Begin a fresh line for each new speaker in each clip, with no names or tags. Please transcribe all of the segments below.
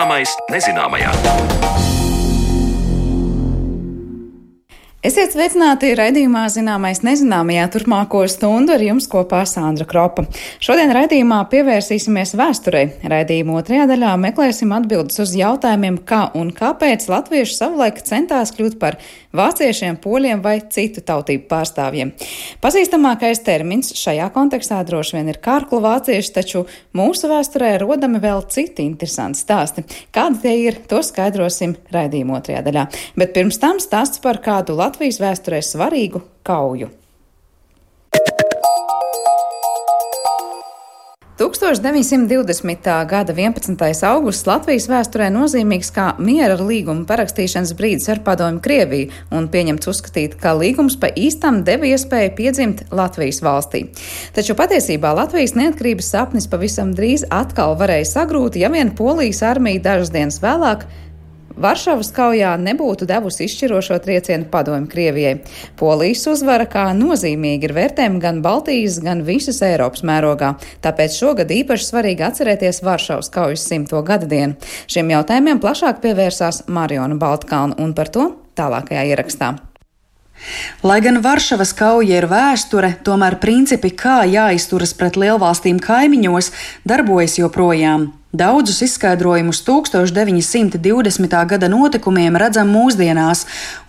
Zināmais nezināmajā.
Esiet sveicināti raidījumā Zināmais nezināmajā turpmāko stundu ar jums kopā Sandra Kropa. Šodien raidījumā pievērsīsimies vēsturei. Raidījuma otrajā daļā meklēsim atbildes uz jautājumiem, kā un kāpēc latvieši savulaik centās kļūt par vāciešiem, poļiem vai citu tautību pārstāvjiem. Pazīstamākais termins šajā kontekstā droši vien ir kārklu vācieši, taču mūsu vēsturē rodami vēl citi interesanti stāsti. Kādi tie ir, to skaidrosim raidījuma otrajā daļā. Bet pirms tam stāsts par kādu Latviju Latvijas vēsturē svarīgu kauju. 1920. gada 11. augusts Latvijas vēsturē nozīmīgs kā miera līguma parakstīšanas brīdis ar padomju Krieviju un pieņemts uzskatīt, ka līgums pa īstam deva iespēju piedzimt Latvijas valstī. Taču patiesībā Latvijas neatkarības sapnis pavisam drīz atkal varēja sagrūt, ja vien Polijas armija dažas dienas vēlāk Varšavas kaujā nebūtu devusi izšķirošo triecienu padomju Krievijai. Polijas uzvara kā nozīmīgi ir vērtējama gan Baltijas, gan visas Eiropas mērogā, tāpēc šogad īpaši svarīgi atcerēties Varšavas kaujas simto gada dienu. Šiem jautājumiem plašāk pievērsās Mariona Baltkalna un par to tālākajā ierakstā.
Lai gan Varšavas kauja ir vēsture, tomēr principi, kā jāizturas pret lielvalstīm kaimiņos, darbojas joprojām. Daudzus izskaidrojumus 1920. gada notikumiem redzam mūsdienās,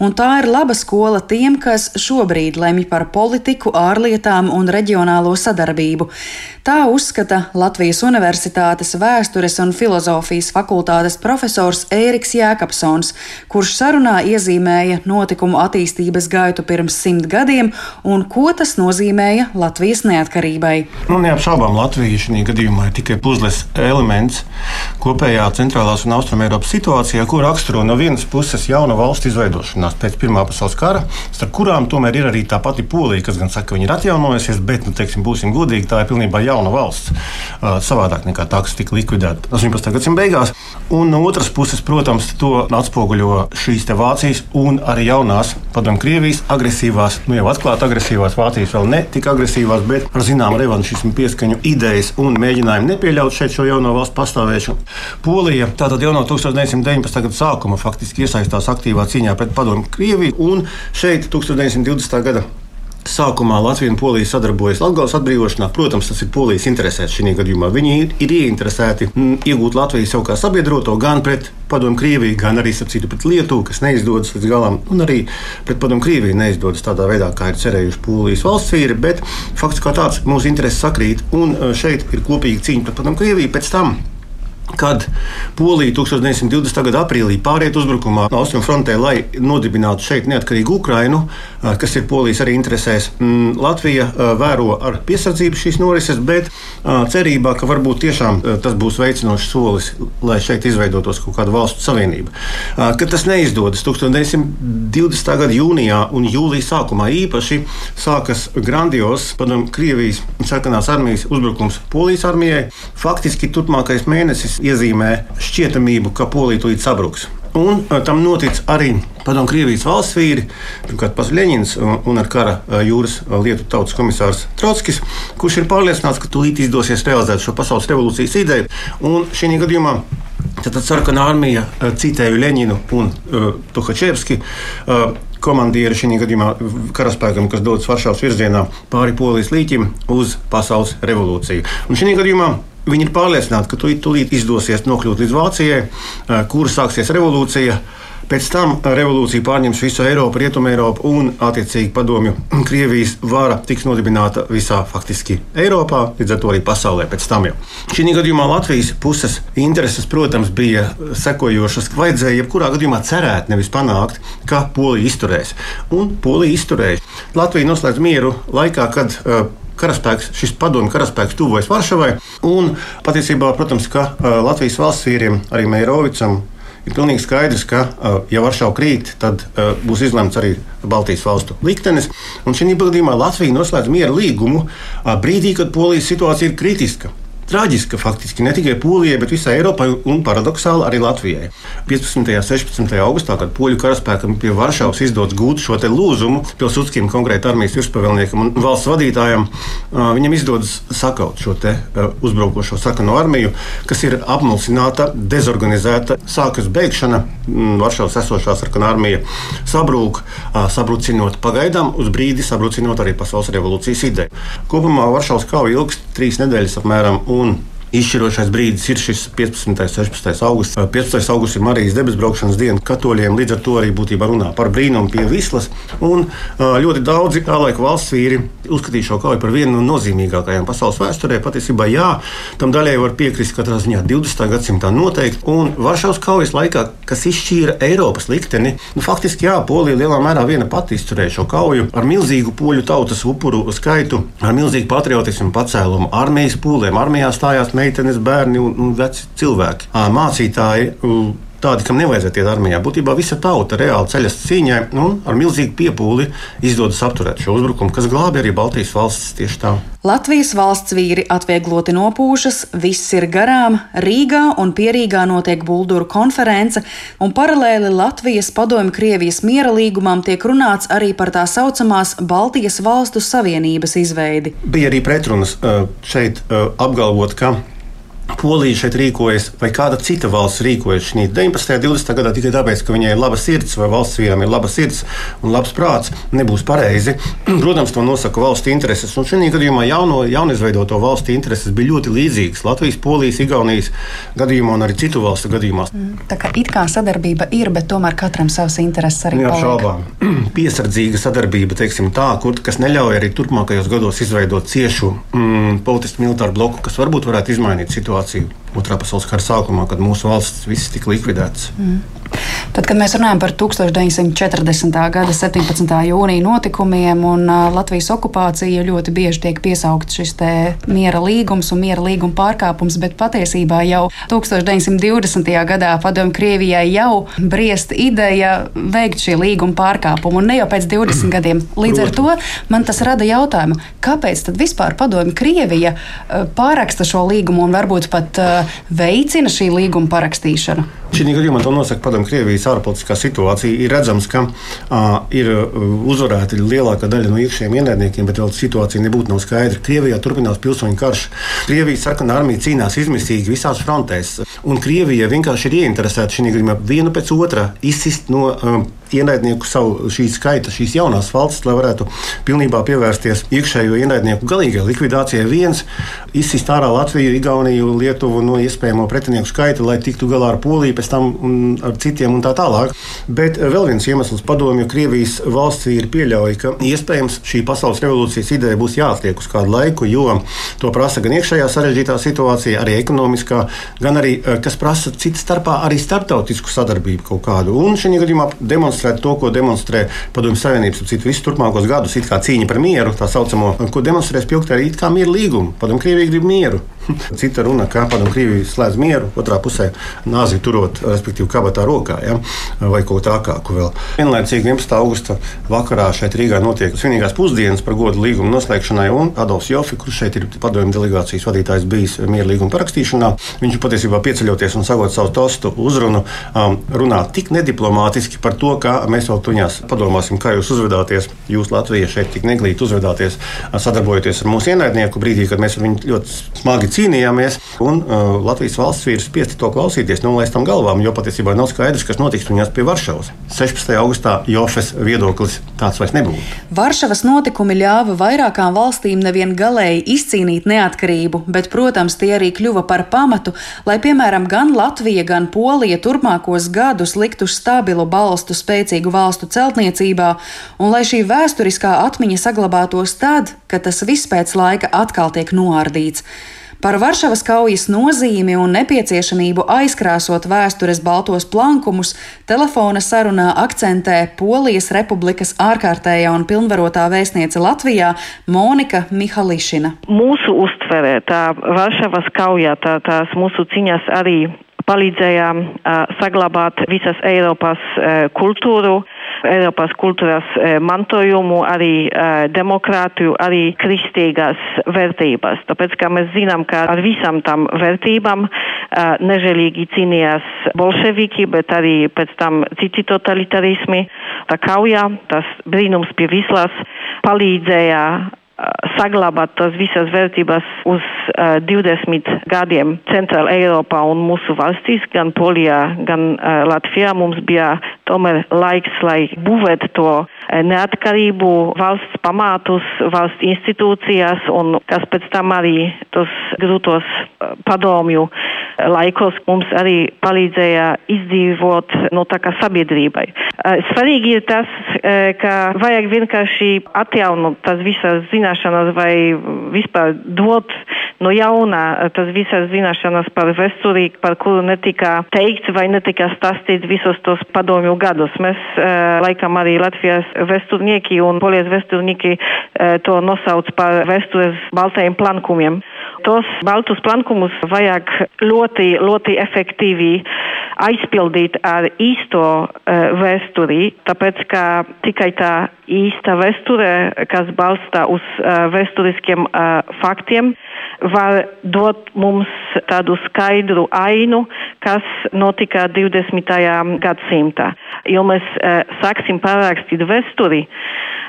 un tā ir laba skola tiem, kas šobrīd lemj par politiku, ārlietām un reģionālo sadarbību. Tā uzskata Latvijas Universitātes vēstures un filozofijas fakultātes profesors Ēriks Jēkabsons, kurš sarunā iezīmēja notikumu attīstības gaitu pirms simt gadiem un ko tas nozīmēja Latvijas neatkarībai.
Nu, neapšaubām Latvija šajā gadījumā ir tikai puzles elements elements kopējā centrālās un austrumēropas situācijā, ko raksturo no vienas puses jauna valsts izveidošanās pēc Pirmā pasaules kara, starp kurām tomēr ir arī tā pati Polija, kas gan saka, ka viņa ir atjaunojusies, bet, nu, teiksim, būsim godīgi, tā ir pilnībā jauna valsts. Uh, savādāk nekā tā, kas tika likvidēta 18. gadsimta beigās. Un no otras puses, protams, to atspoguļo šīs Vācijas un arī jaunās padomju Krievijas agresīvās, nu jau atklāti agresīvās Vācijas, vēl ne tik agresīvās, bet ar zināmu revanšismu pieskaņu idejas un mēģinājumu nepieļaut šeit šo jauno valstu pastāvēšanu. Polija tātad jau no 1919. gada sākuma faktiski iesaistās aktīvā cīņā pret padomu Krieviju, un šeit 1920. gada Sākumā Latvija un Polija sadarbojas Latvijas atbrīvošanā. Protams, tas ir Polijas interesēs šī gadījumā. Viņi ir, ir ieinteresēti m, iegūt Latviju sev kā sabiedroto gan pret Padomu Krieviju, gan arī citu, pret Lietuvu, kas neizdodas līdz galam, un arī pret Padomu Krieviju neizdodas tādā veidā, kā ir cerējuši Polijas valsts vīri. Bet fakts kā tāds mūsu intereses sakrīt, un e, šeit ir kopīga cīņa pret Padomu Krieviju. Pēc tam kad Polija 1920. gada aprīlī pāriet uzbrukumā Austrumu frontē, lai nodibinātu šeit neatkarīgu Ukrainu, kas ir Polijas arī interesēs. Mm, Latvija vēro ar piesardzību šīs norises, bet cerībā, ka varbūt tiešām tas būs veicinošs solis, lai šeit izveidotos kaut kāda valstu savienība. Kad tas neizdodas 1920. gada jūnijā un jūlijā sākumā īpaši sākas grandios padomu Krievijas sarkanās armijas uzbrukums Polijas armijai. Faktiski turpmākais mēnesis iezīmē šķietamību, ka Polija tūlīt sabruks. Un tam notic arī padomu Krievijas valsts vīri, pirmkārt pats Leņņņins un, ar kara jūras lietu tautas komisārs Trotskis, kurš ir pārliecināts, ka tūlīt izdosies realizēt šo pasaules revolūcijas ideju. Un šī gadījumā Tad sarkanā armija citēja Leņķinu un uh, Tuhačevski. Uh, komandieri šī gadījumā karaspēkam, kas dodas Varšavas virzienā pāri Polijas līķim uz pasaules revolūciju. Un šī gadījumā Viņi ir pārliecināti, ka tūlīt, izdosies nokļūt līdz Vācijai, kur sāksies revolūcija. Pēc tam revolūcija pārņems visu Eiropu, Rietumu Eiropu un, attiecīgi, padomju Krievijas vara tiks nodibināta visā faktiski Eiropā, līdz ar to arī pasaulē pēc tam jau. Šī gadījumā Latvijas puses intereses, protams, bija sekojošas. Vajadzēja jebkurā gadījumā cerēt, nevis panākt, ka Polija izturēs. Un Polija izturēja. Latvija noslēdz mieru laikā, kad uh, karaspēks, šis padomju karaspēks tuvojas Varšavai. Un patiesībā, protams, ka Latvijas valsts vīriem, arī Meirovicam, ir pilnīgi skaidrs, ka, ja Varšava krīt, tad būs izlemts arī Baltijas valstu liktenis. Un šī gadījumā Latvija noslēdz miera līgumu brīdī, kad Polijas situācija ir kritiska. Traģiska faktiski ne tikai Polijai, bet visai Eiropai un paradoxāli arī Latvijai. 15. un 16. augustā, kad poļu karaspēkam pie Varšavas izdodas gūt šo lūzumu pilsūtskim, konkrēti armijas virspavēlniekam un valsts vadītājam, viņam izdodas sakaut šo uzbrukošo sakanu armiju, kas ir apmulsināta, dezorganizēta, sākas beigšana, Varšavas esošā sarkanā armija sabrūk, sabrucinot pagaidām, uz brīdi sabrucinot arī pasaules revolūcijas ideju. Kopumā Varšavas kauja ilgst trīs nedēļas apmēram. Person Izšķirošais brīdis ir šis 15. un 16. augusts. 15. augusts ir Marijas debesbraukšanas diena katoļiem, līdz ar to arī būtībā runā par brīnumu pie Vislas. Un ļoti daudzi tā laika valsts vīri uzskatīja šo kauju par vienu no nozīmīgākajām pasaules vēsturē. Patiesībā, jā, tam daļai var piekrist katrā ziņā 20. gadsimtā noteikti. Un Varšavas kaujas laikā, kas izšķīra Eiropas likteni, nu, faktiski jā, Polija lielā mērā viena pati izturēja šo kauju ar milzīgu poļu tautas upuru skaitu, ar milzīgu patriotismu pacēlumu, armijas pūlēm. Armijā stājās meitenes, bērni un, un veci cilvēki. Mācītāji tādi, kam nevajadzētu iet armijā. Būtībā visa tauta reāli ceļas cīņai un ar milzīgu piepūli izdodas apturēt šo uzbrukumu, kas glābi arī Baltijas valstis tieši tā.
Latvijas valsts vīri atviegloti nopūšas, viss ir garām, Rīgā un Pierīgā notiek Bulduru konference, un paralēli Latvijas padomju Krievijas miera līgumam tiek runāts arī par tā saucamās Baltijas valstu savienības izveidi.
Bija arī pretrunas šeit apgalvot, ka Polija šeit rīkojas, vai kāda cita valsts rīkojas šī 19. un 20. gadā tikai tāpēc, ka viņai ir laba sirds, vai valsts vīram ir laba sirds un labs prāts, nebūs pareizi. Protams, to nosaka valsts intereses. Un šajā gadījumā jauno, jaunizveidoto valstu intereses bija ļoti līdzīgas Latvijas, Polijas, Igaunijas gadījumā un arī citu valstu gadījumā.
Mm, tā kā it kā sadarbība ir, bet tomēr katram savs intereses arī ir.
Šaubām. Piesardzīga sadarbība, teiksim tā, kur, kas neļauj arī turpmākajos gados izveidot ciešu mm, politisku militāru bloku, kas varbūt varētu izmainīt situāciju situāciju Otrā pasaules kara sākumā, kad mūsu valsts viss tika likvidētas. Mm.
Tad, kad mēs runājam par 1940. gada 17. jūnija notikumiem un Latvijas okupāciju, ļoti bieži tiek piesaukts šis miera līgums un miera līguma pārkāpums, bet patiesībā jau 1920. gadā padomju Krievijai jau briest ideja veikt šī līguma pārkāpumu, un ne jau pēc 20 gadiem. Līdz ar to man tas rada jautājumu, kāpēc tad vispār padomju Krievija pāraksta šo līgumu un varbūt pat veicina šī līguma parakstīšanu?
Šī gadījumā to nosaka padomu Krievijas ārpolitiskā situācija. Ir redzams, ka uh, ir uzvarēta lielākā daļa no iekšējiem ienaidniekiem, bet vēl situācija nebūtu nav skaidra. Krievijā turpinās pilsoņu karš. Krievijas sarkanā armija cīnās izmisīgi visās frontēs, un Krievija vienkārši ir ieinteresēta šī gadījumā vienu pēc otra izsist no um, ienaidnieku savu šīs skaita, šīs jaunās valsts, lai varētu pilnībā pievērsties iekšējo ienaidnieku galīgajai likvidācijai. Viens izsist ārā Latviju, Igauniju, Lietuvu no iespējamo pretinieku skaita, lai tiktu galā ar Poliju, pēc tam ar citiem un tā tālāk. Bet vēl viens iemesls padomju Krievijas valsts ir pieļauj, ka iespējams šī pasaules revolūcijas ideja būs jāatliek uz kādu laiku, jo to prasa gan iekšējā sarežģītā situācija, arī ekonomiskā, gan arī, eh, kas prasa citas starpā, arī starptautisku sadarbību kaut kādu. Un šajā gadījumā demonstrēt to, ko demonstrē Padomju Savienības citu visus turpmākos gadus, it kā cīņa par mieru, tā saucamo, ko demonstrēs pilgtē arī it kā miera līgumu. Padomju Krievija grib mieru. Cita runa, kā padomju Krievija slēdz mieru, otrā pusē nāzi turot, respektīvi, kabatā rokā, ja? vai kaut kā tādu vēl. Vienlaicīgi 11. augusta vakarā šeit Rīgā notiek svinīgās pusdienas par godu līguma noslēgšanai, un Adolfs Jofi, kurš šeit ir padomju delegācijas vadītājs, bijis miera līguma parakstīšanā, viņš patiesībā pieceļoties un sagot savu tostu uzrunu, um, runā tik nediplomātiski par to, kā mēs vēl tuņās padomāsim, kā jūs uzvedāties. Jūs Latvijā šeit tik neglīti uzvedāties, sadarbojoties ar mūsu ienaidnieku brīdī, kad mēs ar viņu ļoti smagi cīnījāmies. Un uh, Latvijas valsts vīrs spiesti to klausīties, nolaistam galvām, jo patiesībā nav skaidrs, kas notiks tuņās pie Varšavas. 16. augustā Jofes viedoklis tāds vairs nebūtu.
Varšavas notikumi ļāva vairākām valstīm nevien galēji izcīnīt neatkarību, bet, protams, tie arī kļuva par pamatu, lai, piemēram, gan Latvija, gan Polija turpmākos gadus liktu stabilu balstu spēcīgu valstu celtniecībā, un lai šī vēsturiskā atmiņa saglabātos tad, kad tas viss pēc laika atkal tiek noārdīts. Par Varšavas kaujas nozīmi un nepieciešamību aizkrāsot vēstures baltos plankumus telefona sarunā akcentē Polijas Republikas ārkārtējā un pilnvarotā vēstniece Latvijā Monika Mihališina.
Mūsu uztverē tā Varšavas kaujā, tā, tās mūsu ciņas arī palīdzēja uh, saglabāt visas Eiropas uh, kultūru, Eiropas kultūras mantojumu, arī demokrātiju, arī kristīgās vērtības. Tāpēc, kā mēs zinām, ka ar visam tam vērtībām nežēlīgi cīnījās bolševiki, bet arī pēc tam citi totalitarismi. Tā kauja, tas brīnums pie vislas palīdzēja saglabāt tās visas vērtības uz uh, 20 gadiem Centrāla Eiropā un mūsu valstīs, gan Polijā, gan uh, Latvijā. Mums bija tomēr laiks, lai būvētu to neatkarību, valsts pamatus, valsts institūcijas un kas pēc tam arī tos grūtos padomju laikos mums arī palīdzēja izdzīvot no tā kā sabiedrībai. Svarīgi ir tas, ka vajag vienkārši atjaunot tas visas zināšanas vai vispār dot no jauna tas visas zināšanas par vēsturi, par kuru netika teikts vai netika stāstīts visos tos padomju gadus. Mēs laikam arī Latvijas vēsturnieki un polijas vēsturnieki to nosauc par vēstures baltajiem plankumiem. Tos baltus plankumus vajag ļoti, ļoti efektīvi aizpildīt ar īsto uh, vēsturi, tāpēc ka tikai tā īsta vēsture, kas balsta uz vēsturiskiem faktiem, var dot mums tādu skaidru ainu, kas notika 20. gadsimtā. Jo mēs uh, sāksim pārrakstīt vēsturi,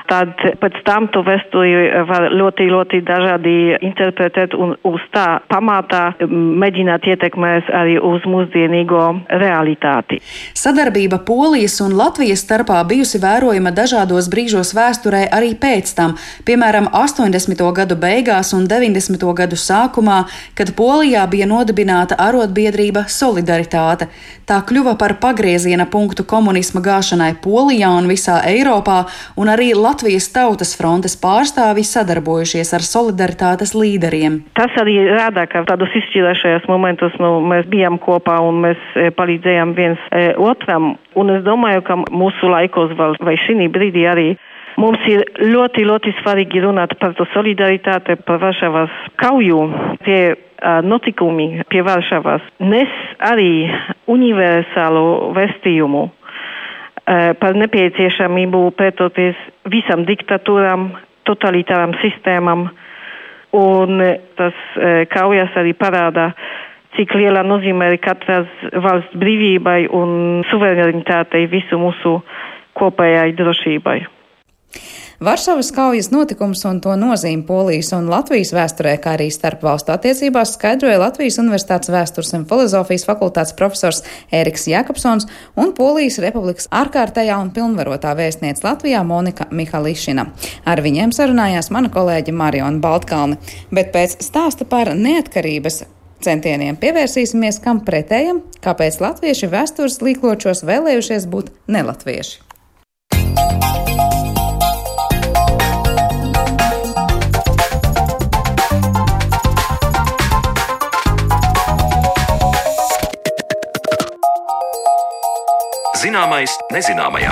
tad pēc tam to vēsturi var ļoti, ļoti dažādi interpretēt un uz tā pamatā mēģināt ietekmēt arī uz mūsdienīgo realitāti.
Sadarbība Polijas un Latvijas starpā bijusi vērojama dažādos brīžos vēsturē arī pēc tam, piemēram, 80. gadu beigās un 90. gadu sākumā, kad Polijā bija nodibināta arotbiedrība Solidaritāte. Tā kļuva par pagrieziena punktu komunisma gāšanai Polijā un visā Eiropā, un arī Latvijas Tautas frontes pārstāvji sadarbojušies ar solidaritātes līderiem.
Tas arī rāda, ka tādos izšķirošajos momentos nu, mēs bijām kopā un mēs palīdzējām viens otram. Un es domāju, ka mūsu laikos vai šī brīdī arī Mums ir ļoti, ļoti svarīgi runāt par to solidaritāti, par Varšavas kauju. Tie notikumi pie Varšavas nes arī universālu vestījumu par nepieciešamību pretoties visam diktatūram, totalitāram sistēmam. Un tas kaujas arī parāda, cik liela nozīme ir katras valsts brīvībai un suverenitātei visu mūsu kopējai drošībai.
Varšavas kaujas notikums un to nozīmi Polijas un Latvijas vēsturē, kā arī starp valstu attiecībās, skaidroja Latvijas Universitātes vēstures un filozofijas fakultātes profesors Ēriks Jakobsons un Polijas Republikas ārkārtējā un pilnvarotā vēstniece Latvijā Monika Mihališina. Ar viņiem sarunājās mana kolēģe Mariona Baltkalne, bet pēc stāsta par neatkarības centieniem pievērsīsimies kam pretējam, kāpēc latvieši vēstures līkločos vēlējušies būt nelatvieši.
Zināmais nezināmajā.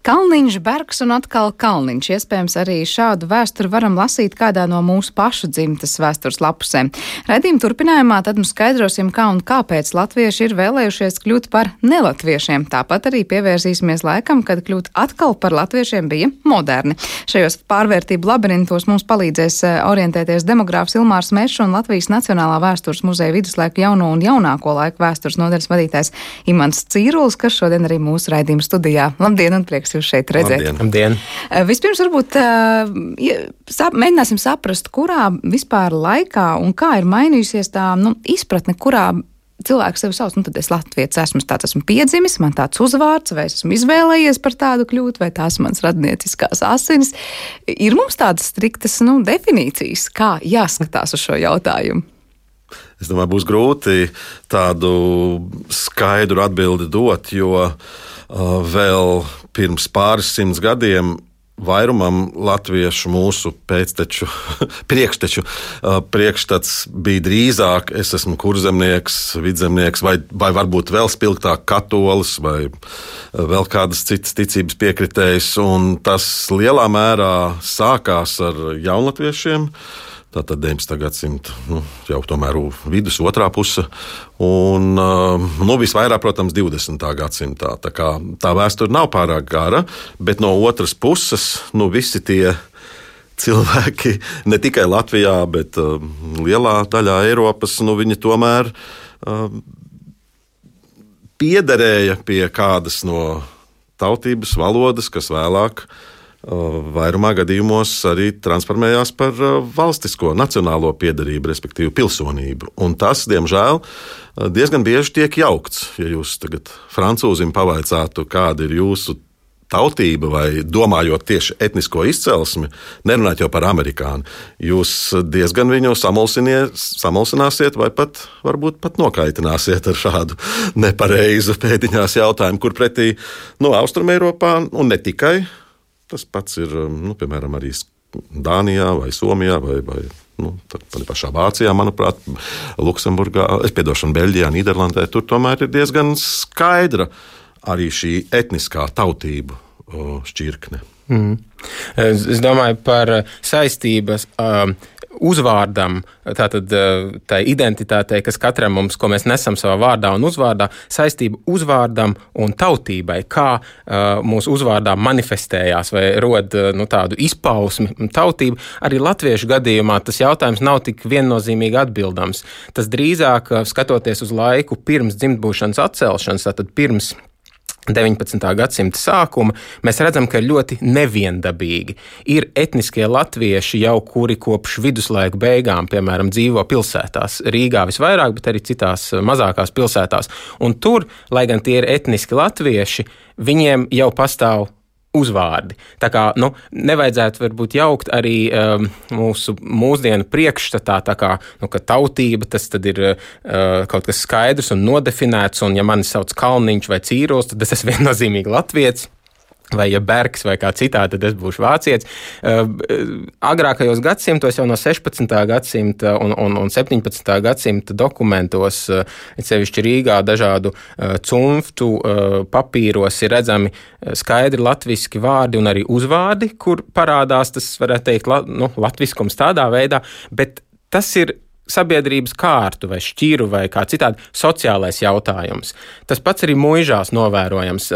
Kalniņš, Bergs un atkal Kalniņš. Iespējams, arī šādu vēsturi varam lasīt kādā no mūsu pašu dzimtas vēstures lapusēm. Redījuma turpinājumā tad mums skaidrosim, kā un kāpēc latvieši ir vēlējušies kļūt par nelatviešiem. Tāpat arī pievērsīsimies laikam, kad kļūt atkal par latviešiem bija moderni. Šajos pārvērtību labirintos mums palīdzēs eh, orientēties demogrāfs Ilmārs Mešs un Latvijas Nacionālā vēstures muzeja viduslaiku jauno un jaunāko laiku vēstures nodaļas vadītājs Imants Cīrulis, kas šodien arī mūsu raidījuma studijā. Labdien un prieks! Prieks jūs šeit redzēt.
Labdien. Labdien.
Eh, vispirms varbūt uh, sap, mēģināsim saprast, kurā vispār laikā un kā ir mainījusies tā nu, izpratne, kurā cilvēks sevi sauc, nu tad es Latvijas esmu, tāds esmu piedzimis, man tāds uzvārds, vai esmu izvēlējies par tādu kļūt, vai tās mans radnieciskās asinis. Ir mums tādas striktas nu, definīcijas, kā jāskatās uz šo jautājumu.
Es domāju, būs grūti tādu skaidru atbildi dot, jo uh, vēl pirms pāris simts gadiem vairumam latviešu mūsu pēcteču, priekšteču, priekšstats bija drīzāk es esmu kurzemnieks, vidzemnieks, vai, vai varbūt vēl spilgtāk katolis, vai vēl kādas citas ticības piekritējs. Un tas lielā mērā sākās ar jaunatviešiem Tātad 19. gadsimta nu, jau tomēr vidus, otrā puse. Un nu, visvairāk, protams, 20. gadsimtā. Tā, kā, tā vēsture nav pārāk gara, bet no otras puses nu, visi tie cilvēki, ne tikai Latvijā, bet uh, lielā daļā Eiropas, nu, viņi tomēr uh, piederēja pie kādas no tautības, valodas, kas vēlāk uh, vairumā gadījumos arī transformējās par valstisko, nacionālo piedarību, respektīvi pilsonību. Un tas, diemžēl, diezgan bieži tiek jaukts. Ja jūs tagad francūzim pavaicātu, kāda ir jūsu tautība vai domājot tieši etnisko izcelsmi, nerunājot jau par amerikāni, jūs diezgan viņu samulsināsiet vai pat, varbūt pat nokaitināsiet ar šādu nepareizu pēdiņās jautājumu, kur pretī no nu, Austrumēropā un ne tikai Tas pats ir um, nu, piemēram arī Dānijā vai Somijā vai, vai nu, pašā Vācijā, manuprāt, Luksemburgā, es piedošanu Beļģijā, Nīderlandē. Tur tomēr ir diezgan skaidra arī šī etniskā tautību šķirkne.
Mm. Es domāju par saistības. Uzvārdam, tātad eh, tai identitātei, kas katram mums, ko mēs nesam savā vārdā un uzvārdā, saistība uzvārdam un tautībai, kā uh, mūsu uzvārdā manifestējās vai rod uh, nu, tādu izpausmi tautību. Arī latviešu gadījumā tas jautājums nav tik viennozīmīgi atbildams. Tas drīzāk, skatoties uz laiku pirms dzimtbūšanas atcelšanas, tātad pirms 19. gadsimta sākuma, mēs redzam, ka ir ļoti neviendabīgi. Ir etniskie latvieši jau, kuri kopš viduslaiku beigām, piemēram, dzīvo pilsētās, Rīgā visvairāk, bet arī citās mazākās pilsētās. Un tur, lai gan tie ir etniski latvieši, viņiem jau pastāv uzvārdi. Tā kā nu, nevajadzētu varbūt jaukt arī um, mūsu mūsdienu priekšstatā, tā kā nu, tautība tas ir uh, kaut kas skaidrs un nodefinēts, un ja mani sauc Kalniņš vai Cīros, tad es esmu viennozīmīgi latviečs vai ja Bergs vai kā citādi, tad es būšu vācietis. Agrākajos gadsimtos, jau no 16. gadsimta un, un, un 17. gadsimta dokumentos, sevišķi Rīgā, dažādu cunftu papīros ir redzami skaidri latviski vārdi un arī uzvārdi, kur parādās tas, varētu teikt, la, nu, latviskums tādā veidā, bet tas ir sabiedrības kārtu vai šķiru vai kā citādi sociālais jautājums. Tas pats arī mūžās novērojams.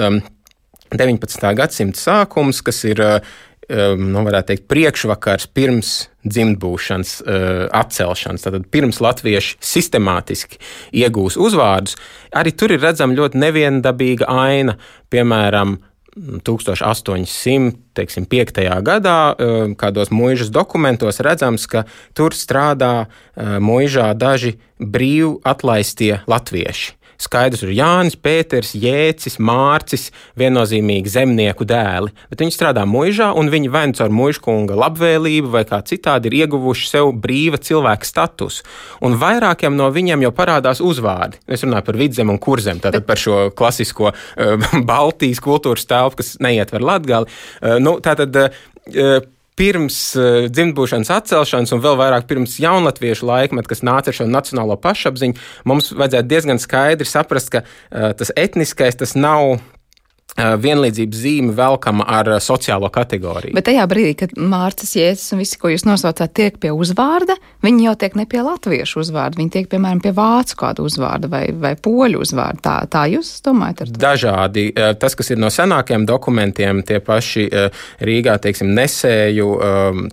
19. gadsimta sākums, kas ir eh, eh, nu, teikt, priekšvakars pirms dzimtbūšanas uh, atcelšanas, tātad pirms latvieši sistemātiski iegūs uzvārdus, arī tur ir redzama ļoti neviendabīga aina. Piemēram, 1805. gadā, kādos mūžas dokumentos redzams, ka tur strādā mūžā daži brīvi atlaistie latvieši. Skaidrs, ir Jānis, Pēters, Jēcis, Mārcis, viennozīmīgi zemnieku dēli, bet viņi strādā mūžā, un viņi vai nu caur mūžkunga labvēlību, vai kā citādi ir ieguvuši sev brīva cilvēka statusu. Un vairākiem no viņiem jau parādās uzvārdi. Es runāju par vidzem un kurzem, tātad par šo klasisko uh, Baltijas kultūras telpu, kas neietver latgali. Uh, nu, tātad, uh, pirms uh, dzimtbūšanas atcelšanas, un vēl vairāk pirms jaunatviešu laikmeta, kas nāca ar šo nacionālo pašapziņu, mums vajadzētu diezgan skaidri saprast, ka uh, tas etniskais tas nav Eh, vienlīdzības zīme velkama ar eh, sociālo kategoriju.
Bet tajā brīdī, kad Mārcis Jēzus un visi, ko jūs nosaucāt, tiek pie uzvārda, viņi jau tiek ne pie latviešu uzvārda, viņi tiek, piemēram, pie vācu kādu uzvārdu vai, vai poļu uzvārdu. Tā, tā jūs domājat?
Dažādi. Eh, tas, kas ir no senākiem dokumentiem, tie paši Rīgā, teiksim, nesēju,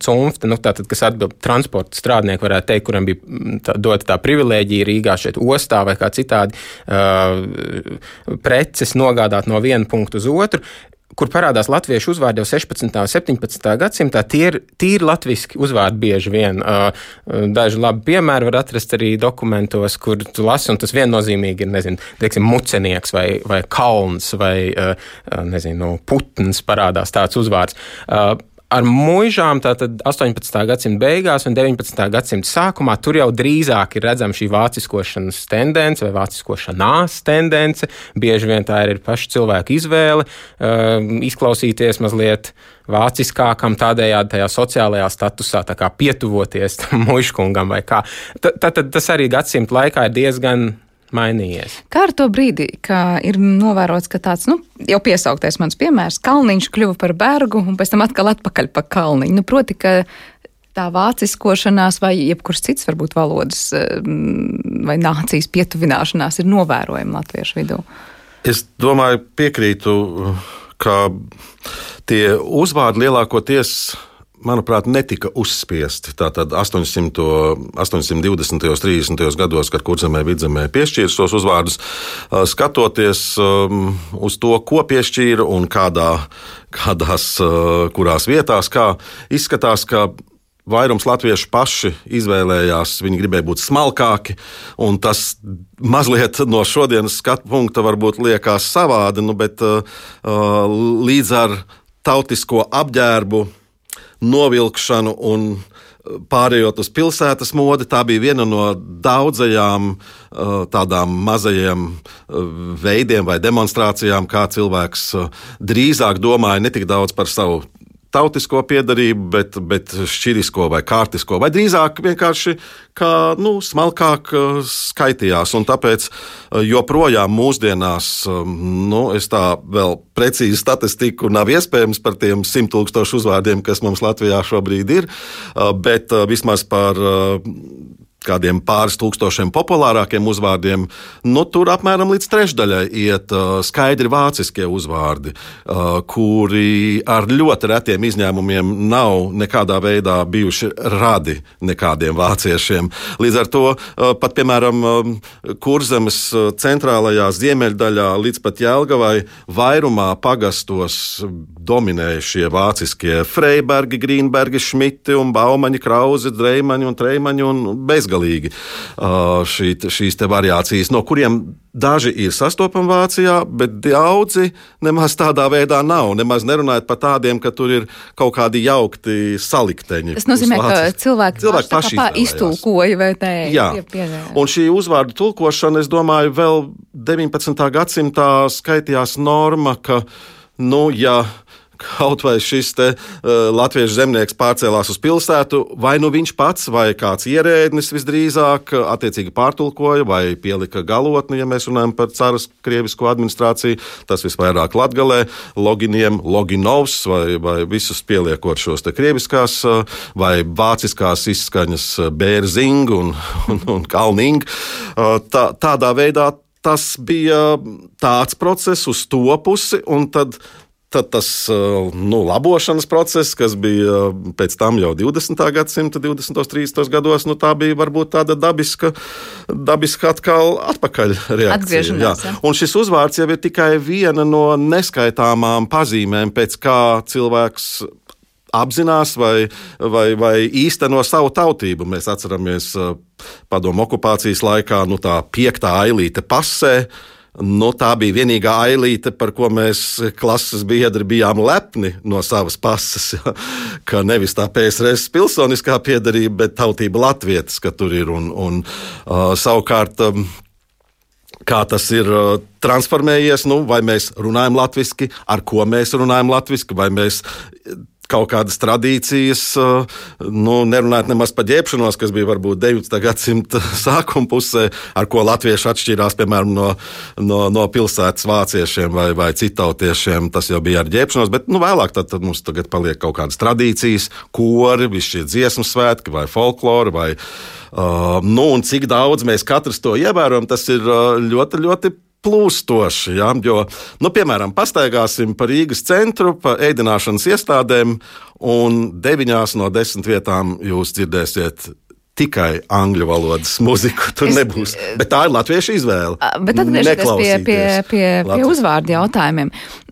cunfti, nu, tātad, kas atbild transporta strādnieki, varētu teikt, kuram bija mm, tā, dota tā privilēģija Rīgā šeit ostā vai kā citādi preces nogādāt no viena punkta punktu uz otru, kur parādās latviešu uzvārdi jau 16. un 17. gadsimtā. Tie ir tīri latviešu uzvārdi bieži vien. Daži labi piemēri var atrast arī dokumentos, kur tu lasi, un tas viennozīmīgi ir, nezinu, teiksim, mucenieks vai, vai kalns vai, nezinu, putns parādās tāds uzvārds ar mūžām, tātad 18. gadsimta beigās un 19. gadsimta sākumā, tur jau drīzāk ir redzama šī vāciskošanas tendence vai vāciskošanās tendence. Bieži vien tā ir paša cilvēka izvēle uh, izklausīties mazliet vāciskākam, tādējādi tajā sociālajā statusā, pietuvoties tam muškungam vai kā. Tad tas arī gadsimta laikā ir diezgan mainījies.
Kā ar to brīdi, kad ir novērots, ka tāds nu, jau piesauktais mans piemērs, kalniņš kļuva par bergu un pēc tam atkal atpakaļ pa kalniņu? Nu, proti, ka tā vāciskošanās vai jebkuras cits varbūt valodas vai nācijas pietuvināšanās ir novērojama latviešu vidū?
Es domāju, piekrītu, ka tie uzvārdi lielākoties manuprāt, netika uzspiesti. Tātad 800, 820. un 30. gados, kad kurzemē vidzemē piešķīra šos uzvārdus, skatoties uz to, ko piešķīra un kādā, kādās, kurās vietās, kā izskatās, ka Vairums latviešu paši izvēlējās, viņi gribēja būt smalkāki, un tas mazliet no šodienas skatu punkta varbūt liekas savādi, nu, bet uh, līdz ar tautisko apģērbu novilkšanu un uh, pārējot uz pilsētas modi. Tā bija viena no daudzajām uh, tādām mazajiem uh, veidiem vai demonstrācijām, kā cilvēks drīzāk domāja ne tik daudz par savu tautisko piedarību, bet, bet šķirisko vai kārtisko, vai drīzāk vienkārši kā nu, smalkāk uh, skaitījās. Un tāpēc uh, joprojām mūsdienās, um, nu, es tā vēl precīzi statistiku nav iespējams par tiem simt tūkstošu uzvārdiem, kas mums Latvijā šobrīd ir, bet vismaz par kādiem pāris tūkstošiem populārākiem uzvārdiem, nu, tur apmēram līdz trešdaļai iet uh, skaidri vāciskie uzvārdi, uh, kuri ar ļoti retiem izņēmumiem nav nekādā veidā bijuši radi nekādiem vāciešiem. Līdz ar to uh, pat, piemēram, um, kurzemes uh, centrālajā ziemeļdaļā līdz pat Jēlgavai vairumā pagastos dominēja šie vāciskie Freibergi, Grīnbergi, Šmiti un Baumaņi, Krauzi, Dreimaņi un Treimaņi un bezgalīgi bezgalīgi šī, šīs variācijas, no kuriem daži ir sastopami Vācijā, bet daudzi nemaz tādā veidā nav. Nemaz nerunājot par tādiem, ka tur ir kaut kādi jaukti salikteņi.
Tas nozīmē, ka cilvēki, cilvēki paši iztulkoja vai tē.
Jā, un šī uzvārdu tulkošana, es domāju, vēl 19. gadsimtā skaitījās norma, ka, nu, ja kaut vai šis te, uh, latviešu zemnieks pārcēlās uz pilsētu, vai nu viņš pats, vai kāds ierēdnis visdrīzāk, attiecīgi pārtulkoja vai pielika galotni, ja mēs runājam par caras krievisko administrāciju. Tas visvairāk latgalē, loginiem, loginovs vai, vai visus pieliekot šos te krieviskās vai vāciskās izskaņas bērziņu un, un, un kalniņu. Tā, tādā veidā tas bija tāds process uz to pusi, un tad Tad tas nu, labošanas process, kas bija pēc tam jau 20. gadsimta, 20. un 30. gados, nu, tā bija varbūt tāda dabiska, dabiska atkal atpakaļ reakcija. Jā. Ja. Un šis uzvārds jau ir tikai viena no neskaitāmām pazīmēm, pēc kā cilvēks apzinās vai, vai, vai īsteno savu tautību. Mēs atceramies padomu okupācijas laikā nu, tā piektā ailīte pasē Nu, tā bija vienīgā ailīte, par ko mēs klases biedri bijām lepni no savas pases. Ja? Ka nevis tā PSRS pilsoniskā piedarība, bet tautība latvietis, ka tur ir. Un, un, uh, savukārt, um, kā tas ir transformējies, nu, vai mēs runājam latviešu, ar ko mēs runājam latviešu, vai mēs kaut kādas tradīcijas, nu, nerunājot nemaz par ģērbšanos, kas bija varbūt 9. gadsimta sākuma pusē, ar ko latvieši atšķīrās piemēram no, no, no pilsētas vāciešiem vai, vai citautiešiem. Tas jau bija ar ģērbšanos, bet nu, vēlāk tad, tad mums tagad paliek kaut kādas tradīcijas, kori, visi šie dziesmu svētki vai folklori. Vai, uh, nu, un cik daudz mēs katrs to ievērojam, tas ir ļoti, ļoti plūstoši. Ja? Jo, nu, piemēram, pastaigāsim pa Rīgas centru, pa ēdināšanas iestādēm, un deviņās no desmit vietām jūs dzirdēsiet tikai angļu valodas mūziku. Tur es, nebūs. Bet tā ir latviešu izvēle.
Bet atgriežoties pie, pie, pie, pie uzvārdu jautājumiem.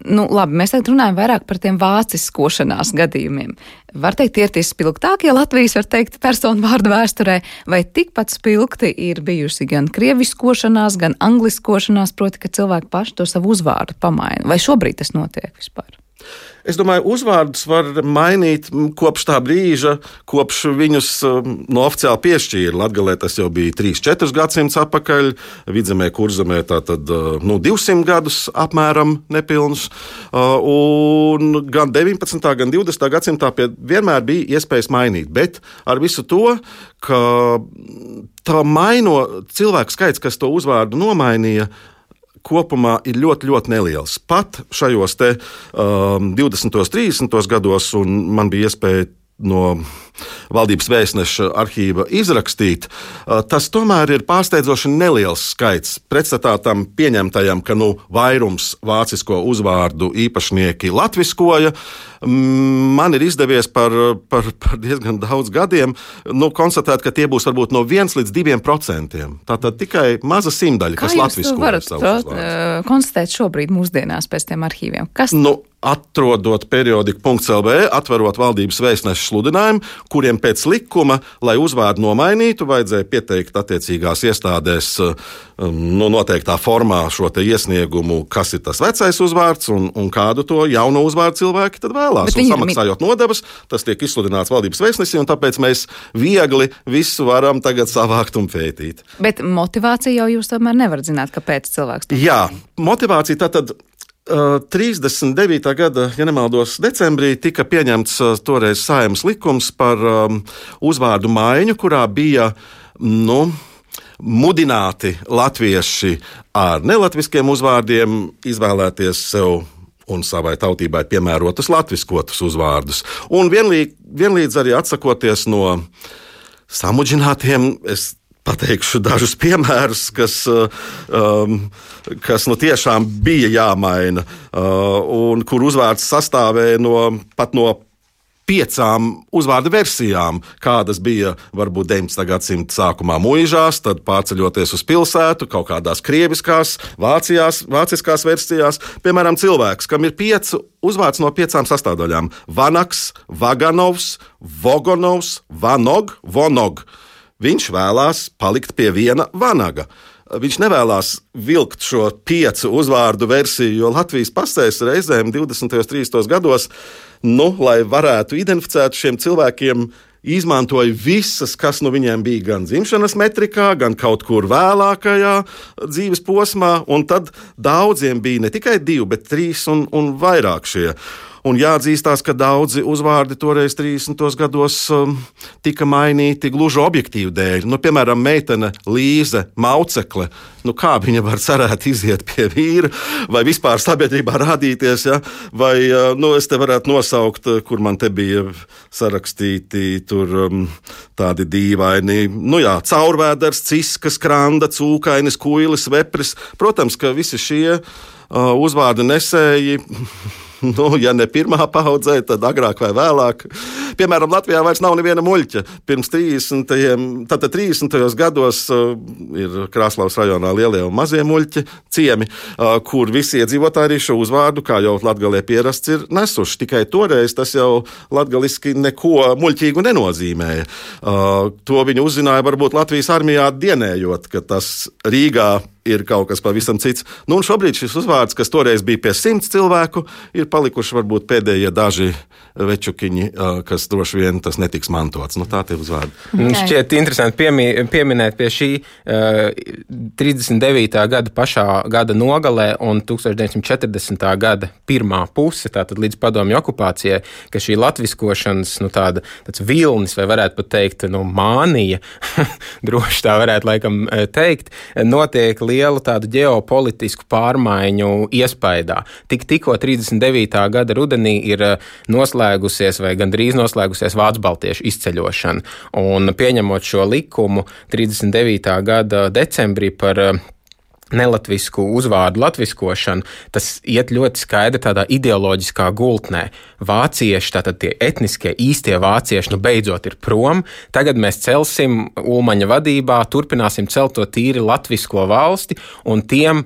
Nu, labi, mēs tagad runājam vairāk par tiem vāciskošanās gadījumiem. Var teikt, tie ir tie spilgtākie Latvijas, var teikt, personu vārdu vēsturē, vai tikpat spilgti ir bijusi gan krieviskošanās, gan angliskošanās, proti, ka cilvēki paši to savu uzvārdu pamaina. Vai šobrīd tas notiek vispār?
Es domāju, uzvārdus var mainīt kopš tā brīža, kopš viņus no oficiāli piešķīra. Latvijā tas jau bija 3-4 gadsimtus atpakaļ, vidzemē, kurzemē tātad nu, 200 gadus apmēram nepilnus. Un gan 19. gan 20. gadsimtā vienmēr bija iespējas mainīt, bet ar visu to, ka tā maino cilvēku skaits, kas to uzvārdu nomainīja, kopumā ir ļoti, ļoti neliels. Pat šajos te, um, 20. un 30. gados, un man bija iespēja no valdības vēstneša arhīva izrakstīt, tas tomēr ir pārsteidzoši neliels skaits. Pretstatā tam pieņemtajam, ka nu, vairums vācisko uzvārdu īpašnieki latviskoja, man ir izdevies par, par, par diezgan daudz gadiem nu, konstatēt, ka tie būs varbūt no 1 līdz 2 procentiem. Tā tad tikai maza simtaļa, kas latviskoja. Kā jūs
varat konstatēt šobrīd mūsdienās pēc tiem arhīviem? Kas
nu, atrodot periodiku.lv, atverot valdības vēstnešu sludinājumu, kuriem pēc likuma, lai uzvārdu nomainītu, vajadzēja pieteikt attiecīgās iestādēs um, nu, noteiktā formā šo iesniegumu, kas ir tas vecais uzvārds un, un kādu to jauno uzvārdu cilvēki tad vēlās. Viņi... Samaksājot nodevas, tas tiek izsludināts valdības vēstnesī, un tāpēc mēs viegli visu varam tagad savākt un pētīt.
Bet motivācija jau jūs tomēr nevarat zināt, kāpēc cilvēks to
dara. Jā, motivācija tad 39. gada, ja nemaldos, decembrī tika pieņemts toreiz saimnes likums par um, uzvārdu maiņu, kurā bija nu, mudināti latvieši ar nelatviskiem uzvārdiem izvēlēties sev un savai tautībai piemērotus latviskotus uzvārdus. Un vienlīdz, vienlīdz arī atsakoties no samudžinātiem, es pateikšu dažus piemērus, kas, um, kas nu tiešām bija jāmaina, uh, un kur uzvārds sastāvēja no pat no piecām uzvārdu versijām, kādas bija varbūt 19. gadsimta sākumā mūžās, tad pārceļoties uz pilsētu, kaut kādās krieviskās, vācijās, vāciskās versijās. Piemēram, cilvēks, kam ir pieci uzvārds no piecām sastāvdaļām - Vanaks, Vaganovs, Vogonovs, Vanog, Vonog. Viņš vēlās palikt pie viena vanaga. Viņš nevēlas vilkt šo piecu uzvārdu versiju, jo Latvijas pasēs reizēm 20. un 30. gados, nu, lai varētu identificēt šiem cilvēkiem, izmantoja visas, kas no viņiem bija gan dzimšanas metrikā, gan kaut kur vēlākajā dzīves posmā, un tad daudziem bija ne tikai divi, bet trīs un, un vairāk šie. Un jāatzīstās, ka daudzi uzvārdi toreiz 30. gados um, tika mainīti gluži objektīvu dēļ. Nu, piemēram, meitene Līze Maucekle. Nu, kā viņa var cerēt iziet pie vīra vai vispār sabiedrībā rādīties? Ja? Vai uh, nu, es te varētu nosaukt, uh, kur man te bija sarakstīti tur, um, tādi dīvaini, nu jā, caurvēders, ciskas, kranda, cūkainis, kuilis, vepris. Protams, ka visi šie uh, uzvārdu nesēji nu, ja ne pirmā paudzē, tad agrāk vai vēlāk. Piemēram, Latvijā vairs nav neviena muļķa. Pirms 30. Tātad 30. gados uh, ir Krasnodarbas rajonā lielie un mazie muļķi ciemi, uh, kur visi iedzīvotāji arī šo uzvārdu, kā jau latgalē pierasts, ir nesuši. Tikai toreiz tas jau latgaliski neko muļķīgu nenozīmēja. Uh, to viņi uzzināja varbūt Latvijas armijā dienējot, ka tas Rīgā ir kaut kas pavisam cits. Nu, šobrīd šis uzvārds, kas toreiz bija pie simts cilvēku, ir palikuši varbūt pēdējie daži večukiņi, kas droši vien tas netiks mantots. Nu, tā ir uzvārdi.
Okay. Šķiet interesanti piemi, pieminēt pie šī uh, 39. gada pašā gada nogalē un 1940. gada pirmā puse, tātad līdz padomju okupācijai, ka šī latviskošanas nu, tāda, vilnis, vai varētu pat teikt, nu, mānija, droši tā varētu laikam teikt, notiek lielu tādu ģeopolitisku pārmaiņu iespaidā. Tik, tikko 39. gada rudenī ir eh, noslēgusies vai gandrīz noslēgusies Vācu baltiešu izceļošana. Un pieņemot šo likumu 39. gada decembrī par eh, nelatvisku uzvārdu latviskošanu, tas iet ļoti skaidri tādā ideoloģiskā gultnē. Vācieši, tātad tie etniskie, īstie vācieši, nu beidzot ir prom. Tagad mēs celsim Ulmaņa vadībā, turpināsim celt to tīri latvisko valsti un tiem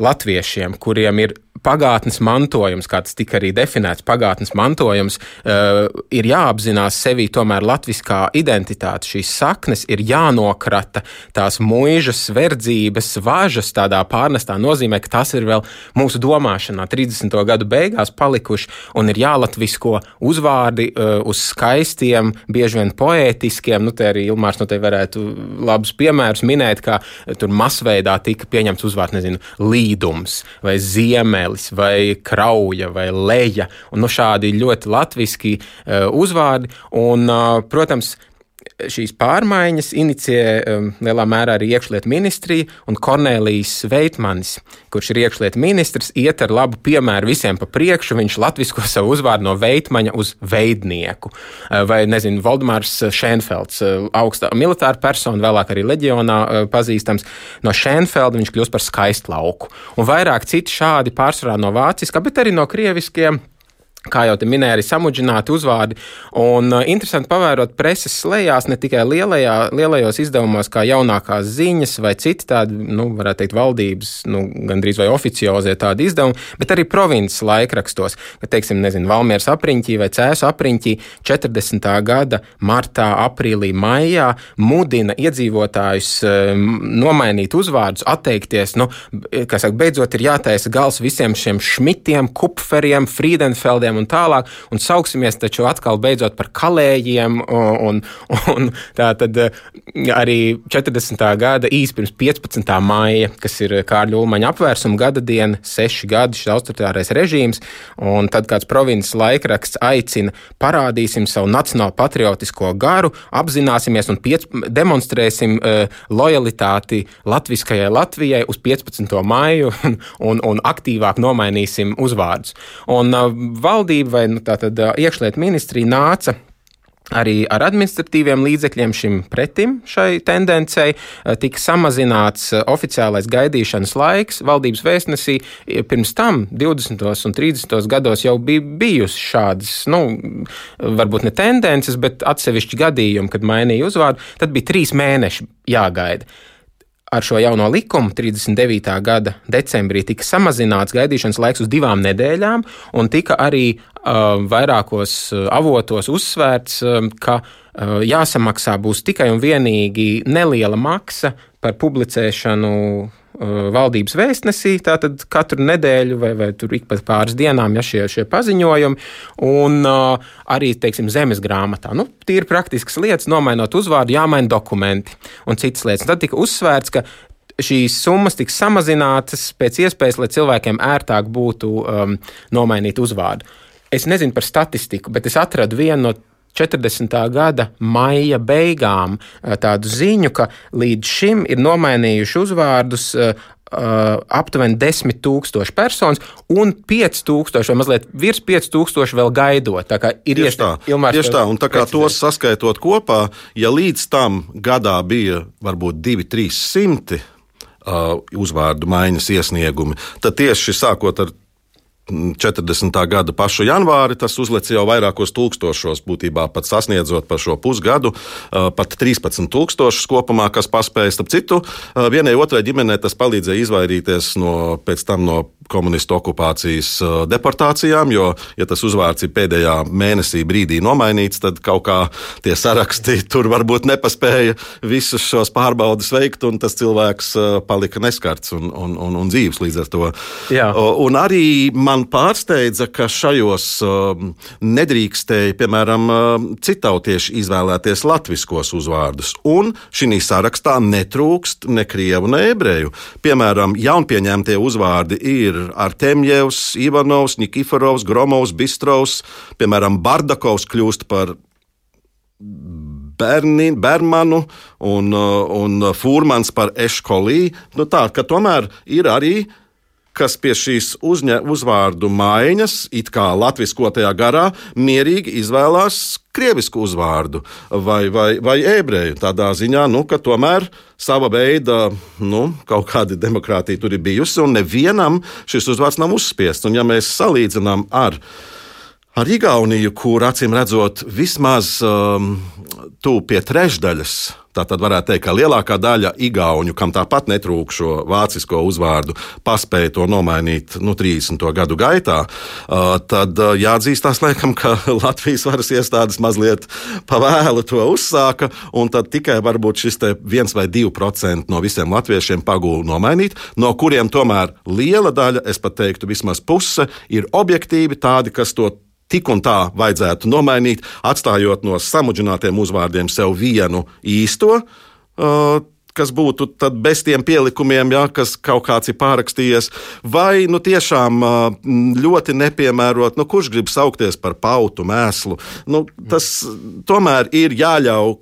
latviešiem, kuriem ir pagātnes mantojums, kā tas tika arī definēts, pagātnes mantojums, uh, ir jāapzinās sevi tomēr latviskā identitāte. Šīs saknes ir jānokrata, tās mūžas, verdzības, važas tādā pārnestā nozīmē, ka tas ir vēl mūsu domāšanā 30. gadu beigās palikuši un ir jālatvisko uzvārdi uh, uz skaistiem, bieži vien poētiskiem, nu te arī Ilmārs no te varētu labus piemērus minēt, kā tur masveidā tika pieņemts uzvārds, nezinu, līdums vai ziemēlis Mēnelis vai Krauja vai Leja. Un, nu, šādi ļoti latviski uh, uzvārdi. Un, uh, protams, šīs pārmaiņas inicijē um, lielā mērā arī iekšlietu ministrija un Kornelijs Veitmanis, kurš ir iekšlietu ministrs, iet ar labu piemēru visiem pa priekšu. Viņš latvisko savu uzvārdu no Veitmaņa uz veidnieku. Uh, vai, nezinu, Valdemārs Šēnfelds, uh, augstā militāra persona, vēlāk arī leģionā pazīstams. No Šēnfelda viņš kļūst par skaistlauku. Un vairāk citi šādi pārsvarā no vāciskā, bet arī no krieviskiem kā jau te minēja, arī samudžināti uzvārdi. Un uh, interesanti pavērot preses lejās, ne tikai lielajā, lielajos izdevumos, kā jaunākās ziņas vai citi tādi, nu, varētu teikt, valdības, nu, gandrīz vai oficiozie tādi izdevumi, bet arī provinces laikrakstos, ka, teiksim, nezinu, Valmieras apriņķī vai Cēsu apriņķī 40. gada martā, aprīlī, maijā mudina iedzīvotājus um, nomainīt uzvārdus, atteikties, nu, kas saka, beidzot ir jātaisa gals visiem šiem šmitiem, kupferiem, Friedenfeldiem, kalējiem un tālāk, un sauksimies taču atkal beidzot par kalējiem. Un, un, tā tad eh, arī 40. gada īsi pirms 15. maija, kas ir Kārļa Ulmaņa apvērsuma gada diena, seši gadi šis autoritārais režīms, un tad kāds provinces laikraksts aicina parādīsim savu nacionālo patriotisko garu, apzināsimies un piec, demonstrēsim uh, lojalitāti latviskajai Latvijai uz 15. maiju un, un, un aktīvāk nomainīsim uzvārdus. Un uh, valdība vai nu, tātad, iekšlietu ministrija nāca arī ar administratīviem līdzekļiem šim pretim šai tendencei tika samazināts oficiālais gaidīšanas laiks. Valdības vēstnesī pirms tam, 20. un 30. gados, jau bija bijusi šādas, nu, varbūt ne tendences, bet atsevišķi gadījumi, kad mainīja uzvārdu. Tad bija trīs mēneši jāgaida ar šo jauno likumu 39. gada decembrī tika samazināts gaidīšanas laiks uz divām nedēļām, un tika arī uh, vairākos avotos uzsvērts, uh, ka uh, jāsamaksā būs tikai un vienīgi neliela maksa par publicēšanu valdības vēstnesī, tātad katru nedēļu vai, vai ik pēc pāris dienām, ja šie, šie paziņojumi, un uh, arī, teiksim, zemes grāmatā. Nu, tīri praktiskas lietas, nomainot uzvārdu, jāmaina dokumenti un citas lietas. Tad tika uzsvērts, ka šīs summas tiks samazinātas pēc iespējas, lai cilvēkiem ērtāk būtu um, nomainīt uzvārdu. Es nezinu par statistiku, bet es atradu vienu no 40. gada maija beigām uh, tādu ziņu, ka līdz šim ir nomainījuši uzvārdus uh, aptuveni 10 tūkstoši personas un 5 tūkstoši vai mazliet virs 5 tūkstoši vēl gaidot. Tā ir
tieši tā, Ilmārs, tieši tā, un tā kā tos saskaitot kopā, ja līdz tam gadā bija varbūt 2, 300 uh, uzvārdu maiņas iesniegumi, tad tieši sākot ar 40. gada pašu janvāri tas uzlec jau vairākos tūkstošos, būtībā pat sasniedzot par šo pusgadu, pat 13 tūkstošus kopumā, kas paspēja. Starp citu, vienai otrai ģimenei tas palīdzēja izvairīties no, no komunistu okupācijas deportācijām, jo, ja tas uzvārds ir pēdējā mēnesī brīdī nomainīts, tad kaut kā tie saraksti tur varbūt nepaspēja visus šos pārbaudas veikt, un tas cilvēks palika neskarts un, un, un, un dzīves līdz ar to. Jā. Un arī man man pārsteidza, ka šajos um, nedrīkstēja, piemēram, um, citautieši izvēlēties latviskos uzvārdus. Un šī sarakstā netrūkst ne krievu, ne ebreju. Piemēram, jaunpieņemtie uzvārdi ir Artemjevs, Ivanovs, Nikiforovs, Gromovs, Bistrovs, piemēram, Bardakovs kļūst par Berni, Bermanu un, uh, un Fūrmans par Eškolī. Nu tā, tomēr ir arī uh, kas pie šīs uzņa, uzvārdu maiņas, it kā latviskotajā garā, mierīgi izvēlās krievisku uzvārdu vai, vai, vai ebreju. Tādā ziņā, nu, ka tomēr sava veida nu, kaut kāda demokrātija tur ir bijusi, un nevienam šis uzvārds nav uzspiests. Un, ja mēs salīdzinām ar Ar Igauniju, kur acīm redzot, vismaz um, tuvu pie trešdaļas Tā tad varētu teikt, ka lielākā daļa igauņu, kam tāpat netrūk šo vācisko uzvārdu, paspēja to nomainīt nu, 30. gadu gaitā, tad jāatzīstās, laikam, ka Latvijas varas iestādes mazliet pavēlu to uzsāka, un tad tikai varbūt šis viens vai divi procenti no visiem latviešiem pagūlu nomainīt, no kuriem tomēr liela daļa, es pat teiktu, vismaz puse, ir objektīvi tādi, kas to tik un tā vajadzētu nomainīt, atstājot no samudžinātiem uzvārdiem sev vienu īsto. Uh, kas būtu bez tiem pielikumiem, ja, kas kaut kāds ir pārrakstījies, vai nu, tiešām ļoti nepiemērot, nu, kurš grib saukties par pautu, mēslu. Nu, tas tomēr ir jāļauj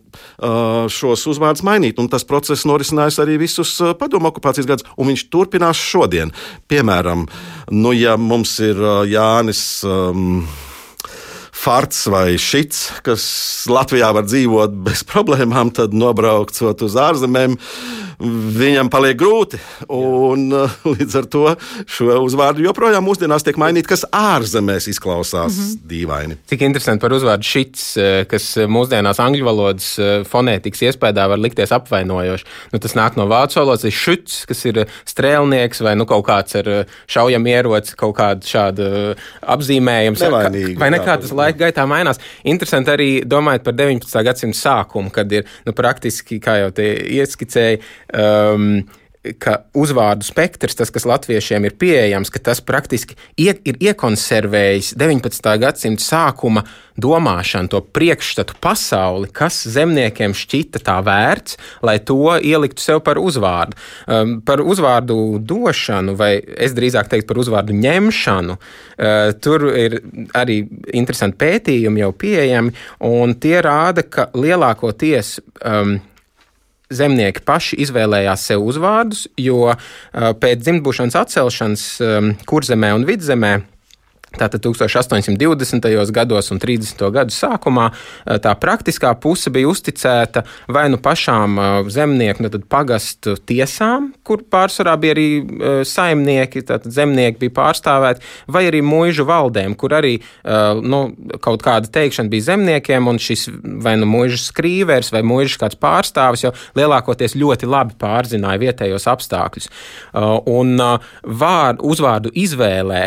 šos uzvārdus mainīt, un tas process norisinājās arī visus padomu okupācijas gadus, un viņš turpinās šodien. Piemēram, nu, ja mums ir Jānis. Um, farts vai šits, kas Latvijā var dzīvot bez problēmām, tad nobraucot uz ārzemēm, viņam paliek grūti. Un, līdz ar to šo uzvārdu joprojām mūsdienās tiek mainīti, kas ārzemēs izklausās mm -hmm. dīvaini.
Cik interesanti par uzvārdu šits, uh, kas mūsdienās angļu valodas uh, fonētikas iespējā var likties apvainojoši. Nu, tas nāk no vācu valodas, ir šuts, kas ir strēlnieks vai nu, kaut kāds ar šaujamieroci, kaut kāda šāda apzīmējums.
Nevainīgi,
vai nekā tas laika gaitā mainās. Interesanti arī domājot par 19. gadsimta sākumu, kad ir nu, praktiski, kā jau te ieskicēja, um, ka uzvārdu spektrs, tas, kas latviešiem ir pieejams, ka tas praktiski ie, ir iekonservējis 19. gadsimta sākuma domāšanu, to priekšstatu pasauli, kas zemniekiem šķita tā vērts, lai to ieliktu sev par uzvārdu. Um, par uzvārdu došanu, vai es drīzāk teiktu par uzvārdu ņemšanu, uh, tur ir arī interesanti pētījumi jau pieejami, un tie rāda, ka lielākoties um, zemnieki paši izvēlējās sev uzvārdus, jo pēc dzimtbūšanas atcelšanas kurzemē un vidzemē Tātad 1820. gados un 30. gadu sākumā eh, tā praktiskā puse bija uzticēta vai nu pašām eh, zemnieku, nu pagastu tiesām, kur pārsvarā bija arī eh, saimnieki, tātad zemnieki bija pārstāvēti, vai arī mūžu valdēm, kur arī nu, kaut kāda teikšana bija zemniekiem, un šis vai nu mūžu skrīvers vai mūžu kāds pārstāvis jau lielākoties ļoti labi pārzināja vietējos apstākļus. Un vārdu, uzvārdu izvēlē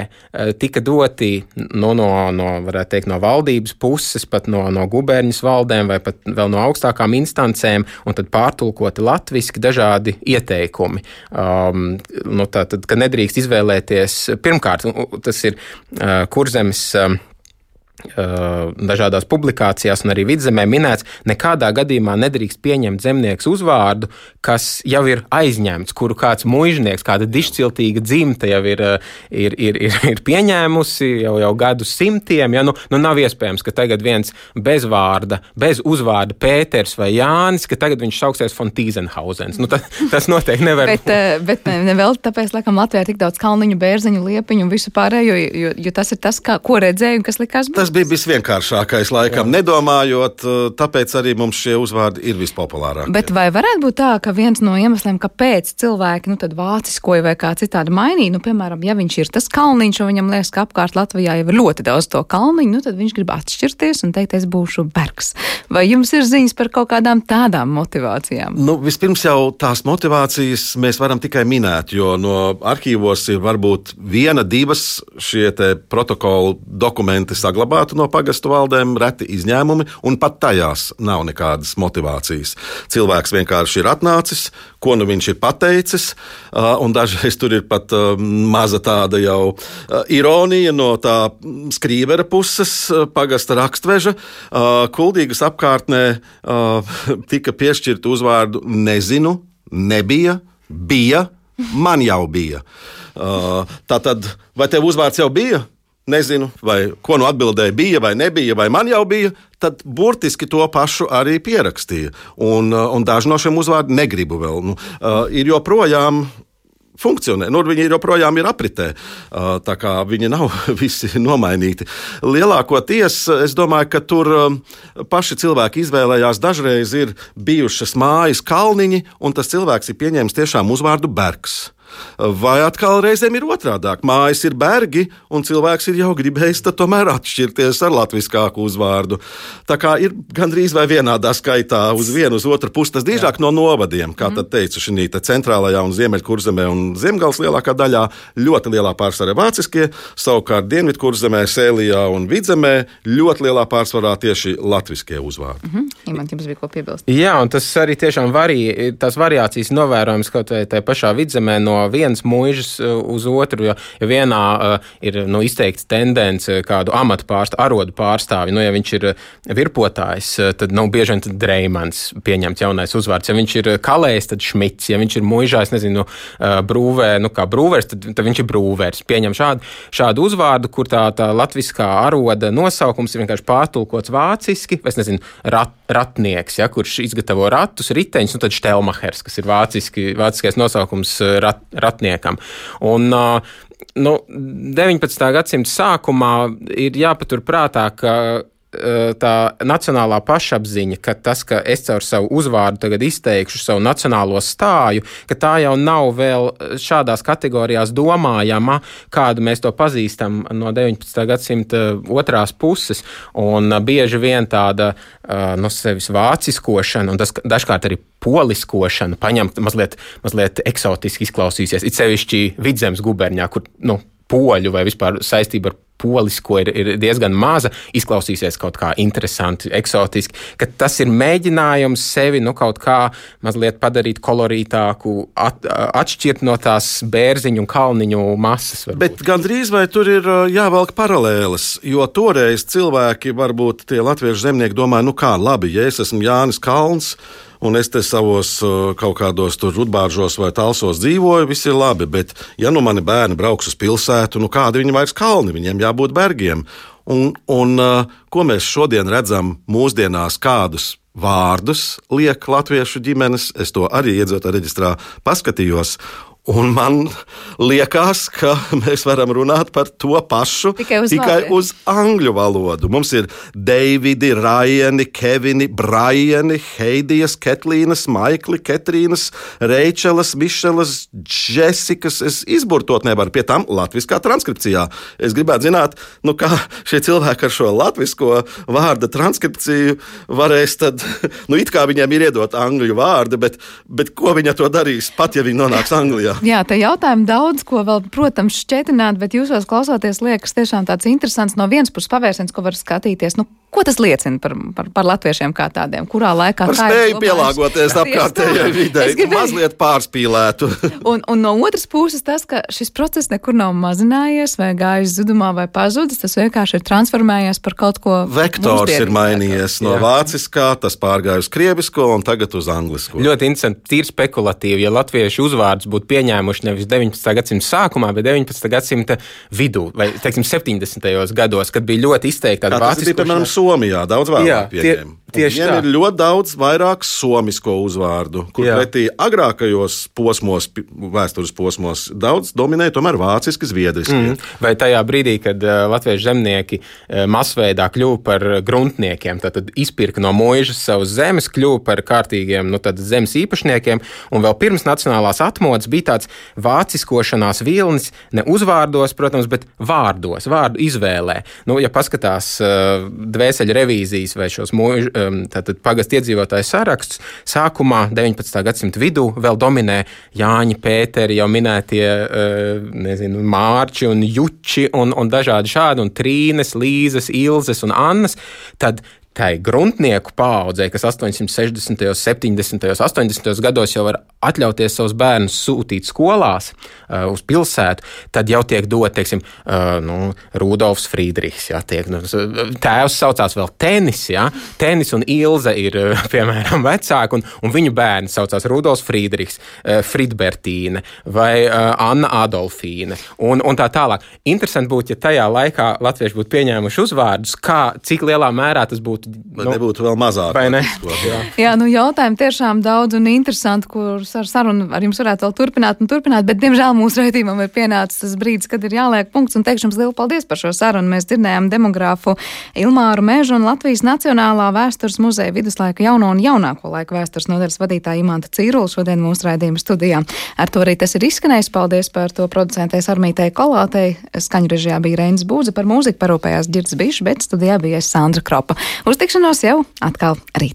tika dot pretī nu, no, no, teikt, no valdības puses, pat no, no gubernijas valdēm vai pat vēl no augstākām instancēm, un tad pārtulkoti latviešu dažādi ieteikumi. Um, nu, tā tad, ka nedrīkst izvēlēties, pirmkārt, tas ir uh, kurzemes. Um, dažādās publikācijās un arī vidzemē minēts, nekādā gadījumā nedrīkst pieņemt zemnieks uzvārdu, kas jau ir aizņemts, kuru kāds mužnieks, kāda dišciltīga dzimta jau ir, ir, ir, ir, ir pieņēmusi jau, jau gadu simtiem. Ja? Nu, nu nav iespējams, ka tagad viens bez vārda, bez uzvārda Pēters vai Jānis, ka tagad viņš sauksies Fontīzenhausens. Nu, tas, tas noteikti nevar
būt. bet, bet ne, ne vēl tāpēc, laikam, Latvijā ir tik daudz kalniņu, bērziņu, liepiņu un visu pārējo, jo, jo, jo tas ir tas, kā, ko redzēju un kas likās būt
tas bija visvienkāršākais laikam, Jā. nedomājot, eh, tāpēc arī mums šie uzvārdi ir vispopulārākie.
Bet vai varētu būt tā, ka viens no iemesliem, kāpēc cilvēki nu, vāciskoja vai kā citādi mainīja, nu, piemēram, ja viņš ir tas kalniņš, un viņam liekas, ka apkārt Latvijā jau ir ļoti daudz to kalniņu, nu, tad viņš grib atšķirties un teikt, es būšu bergs. Vai jums ir ziņas par kaut kādām tādām motivācijām?
Nu, vispirms jau tās motivācijas mēs varam tikai minēt, jo no arhīvos ir varbūt viena, divas šie protokolu dokumenti saglabāti saglabātu no pagastu valdēm, reti izņēmumi, un pat tajās nav nekādas motivācijas. Cilvēks vienkārši ir atnācis, ko nu viņš ir pateicis, un dažreiz tur ir pat maza tāda jau ironija no tā skrīvera puses, pagasta rakstveža. Kuldīgas apkārtnē tika piešķirta uzvārdu nezinu, nebija, bija, man jau bija. Tā tad, vai tev uzvārds jau bija? Nezinu, vai ko nu atbildēja, bija vai nebija, vai man jau bija, tad burtiski to pašu arī pierakstīja. Un, uh, un daži no šiem uzvārdiem negribu vēl. Nu, uh, ir joprojām funkcionē. Nu, viņi joprojām ir apritē. Uh, tā kā viņi nav visi nomainīti. Lielākoties es domāju, ka tur um, paši cilvēki izvēlējās. Dažreiz ir bijušas mājas kalniņi, un tas cilvēks ir pieņēmis tiešām uzvārdu Bergs. Vai atkal reizēm ir otrādi? Mājas ir bergi, un cilvēks ir jau gribējis tomēr atšķirties ar latviskāku uzvārdu. Tā kā ir gandrīz vai vienādā skaitā uz vienu, uz otru pusi. Tas drīzāk no novadiem, kā mm. teicu, šī centrālajā un ziemeļkurzemē un zemgals lielākā daļā ļoti lielā pārsvarā vāciskie, savukārt dienvidkurzemē, sēlijā un vidzemē ļoti lielā pārsvarā tieši latviskie uzvārdi.
Mm -hmm. Man jums bija ko piebilst.
Jā, un tas arī tiešām varī, tās variācijas novērojams kaut vai tajā pašā vidzemē no vienas mūžas uz otru, jo, jo vienā uh, ir nu, izteikts tendence kādu amatu pārstāvu, arodu pārstāvi. Nu, ja viņš ir virpotājs, tad nu, bieži vien Dreimans pieņemts jaunais uzvārds. Ja viņš ir kalējs, tad Šmits. Ja viņš ir mūžā, es nezinu, brūvē, nu kā brūvers, tad, tad viņš ir brūvers. Pieņem šādu, šādu uzvārdu, kur tā, tā latviskā aroda nosaukums ir vienkārši pārtulkots vāciski, es nezinu, rat, ratnieks, ja, kurš izgatavo ratus, riteņus, un tad Štelmachers, kas ir vāciski, vāciskais nosaukums rat, ratniekam. Un, nu, 19. gadsimta sākumā ir jāpatur prātā, ka Eh, tā nacionālā pašapziņa, ka tas, ka es caur savu uzvārdu tagad izteikšu savu nacionālo stāju, ka tā jau nav vēl šādās kategorijās domājama, kādu mēs to pazīstam no 19. gadsimta otrās puses. Un bieži vien tāda eh, no sevis vāciskošana, un tas dažkārt arī poliskošana, paņemt mazliet, mazliet eksotiski izklausīsies, it sevišķi vidzemes guberņā, kur nu, poļu vai vispār saistība ar polisko ir, ir diezgan maza, izklausīsies kaut kā interesanti, eksotiski, tas ir mēģinājums sevi nu, kaut kā mazliet padarīt kolorītāku, at, atšķirt no tās bērziņu un kalniņu masas. Varbūt.
Bet gandrīz vai tur ir jāvelk paralēles, jo toreiz cilvēki, varbūt tie latviešu zemnieki domā, nu kā labi, ja es esmu Jānis Kalns un es te savos uh, kaut kādos tur rudbāržos vai talsos dzīvoju, viss ir labi. Bet, ja nu mani bērni brauks uz pilsētu, nu kādi viņi vairs kalni, viņiem jābūt bergiem. Un, un uh, ko mēs šodien redzam mūsdienās, kādus vārdus liek latviešu ģimenes, es to arī iedzīvotāju reģistrā paskatījos. Un man liekas, ka mēs varam runāt par to pašu
tikai uz,
tikai uz angļu valodu. Mums ir Davidi, Rajani, Kevini, Brajani, Heidijas, Ketlīnas, Maikli, Ketrīnas, Reičelas, Mišelas, Džesikas. Es izburtot nevaru pie tam latviskā transkripcijā. Es gribētu zināt, nu, kā šie cilvēki ar šo latvisko vārdu transkripciju varēs tad, nu, it kā viņiem ir iedot angļu vārdu, bet, bet ko viņi to darīs, pat ja viņi nonāks Anglijā?
Jā, te jautājumi daudz, ko vēl, protams, šķietināt, bet jūsos klausoties liekas tiešām tāds interesants no vienas puses pavērsiens, ko var skatīties. Nu, Ko tas liecina par, par, par latviešiem kā tādiem? Kurā laikā
par spēju pielāgoties apkārtējai videi, gribēju... mazliet pārspīlētu.
un, un no otras puses tas, ka šis process nekur nav mazinājies vai gājis zudumā vai pazudis, tas vienkārši ir transformējies par kaut ko.
Vektors ir mainījies no Jā. vāciskā, tas pārgāja uz krievisko un tagad uz anglisko.
Ļoti interesanti, tīri spekulatīvi, ja latviešu uzvārdus būtu pieņēmuši nevis 19. gadsimta sākumā, bet 19. gadsimta vidū vai, teiksim, 70. gados, kad bija ļoti izteikta tāda vāciska.
Somijā daudz vairāk pieņēma. Tieši Viņiem tā. ir ļoti daudz vairāk somisko uzvārdu, kur Jā. pretī agrākajos posmos, vēstures posmos, daudz dominēja tomēr vāciski, zviedriski. Mm.
Vai tajā brīdī, kad uh, latviešu zemnieki uh, masveidā kļuva par gruntniekiem, tad izpirka no mūžas savas zemes, kļuva par kārtīgiem nu, zemes īpašniekiem, un vēl pirms nacionālās atmodas bija tāds vāciskošanās vilnis, ne uzvārdos, protams, bet vārdos, vārdu izvēlē. Nu, ja paskatās uh, dvēseli revīzijas vai šos mūžus, um, pagastu iedzīvotāju saraksts, sākumā 19. gadsimta vidū vēl dominē Jāņa, Pēteri, jau minētie uh, nezinu, Mārči un Juči un, un dažādi šādi, un Trīnes, Līzes, Ilzes un Annas. Tad tai gruntnieku paudzei, kas 860., 70., 80. gados jau var atļauties savus bērnus sūtīt skolās uh, uz pilsētu, tad jau tiek dot, teiksim, uh, nu, Rudolfs Friedrichs. Ja, tiek, nu, tēvs saucās vēl tenis, ja, tenis un Ilze ir, uh, piemēram, vecāki, un, un viņu bērni saucās Rudolfs Friedrichs, uh, Fridbertīne vai uh, Anna Adolfīne un, un tā tālāk. Interesanti būtu, ja tajā laikā latvieši būtu pieņēmuši uzvārdus, kā, cik lielā mērā tas būtu
būtu. Vai nu, nebūtu vēl mazāk?
Vai ne?
jā. jā, nu jautājumi tiešām daudz un interesanti, kurus ar sarunu ar jums varētu vēl turpināt un turpināt, bet, diemžēl, mūsu raidījumam ir pienācis tas brīdis, kad ir jāliek punkts un teikšu jums lielu paldies par šo sarunu. Mēs dzirdējām demogrāfu Ilmāru Mēžu un Latvijas Nacionālā vēstures muzeja viduslaika jauno un jaunāko laiku vēstures nodaļas vadītāju Imanta Cīrulu šodien mūsu raidījuma studijā. Ar to arī tas ir izskanējis. Paldies par to producentēs Armītei Kolātei. Skaņu režijā bija Reinis Būdze par mūziku parūpējās Girds Bišs, bet studijā bija Sandra Kropa. Uz uz tikšanos jau atkal rīt.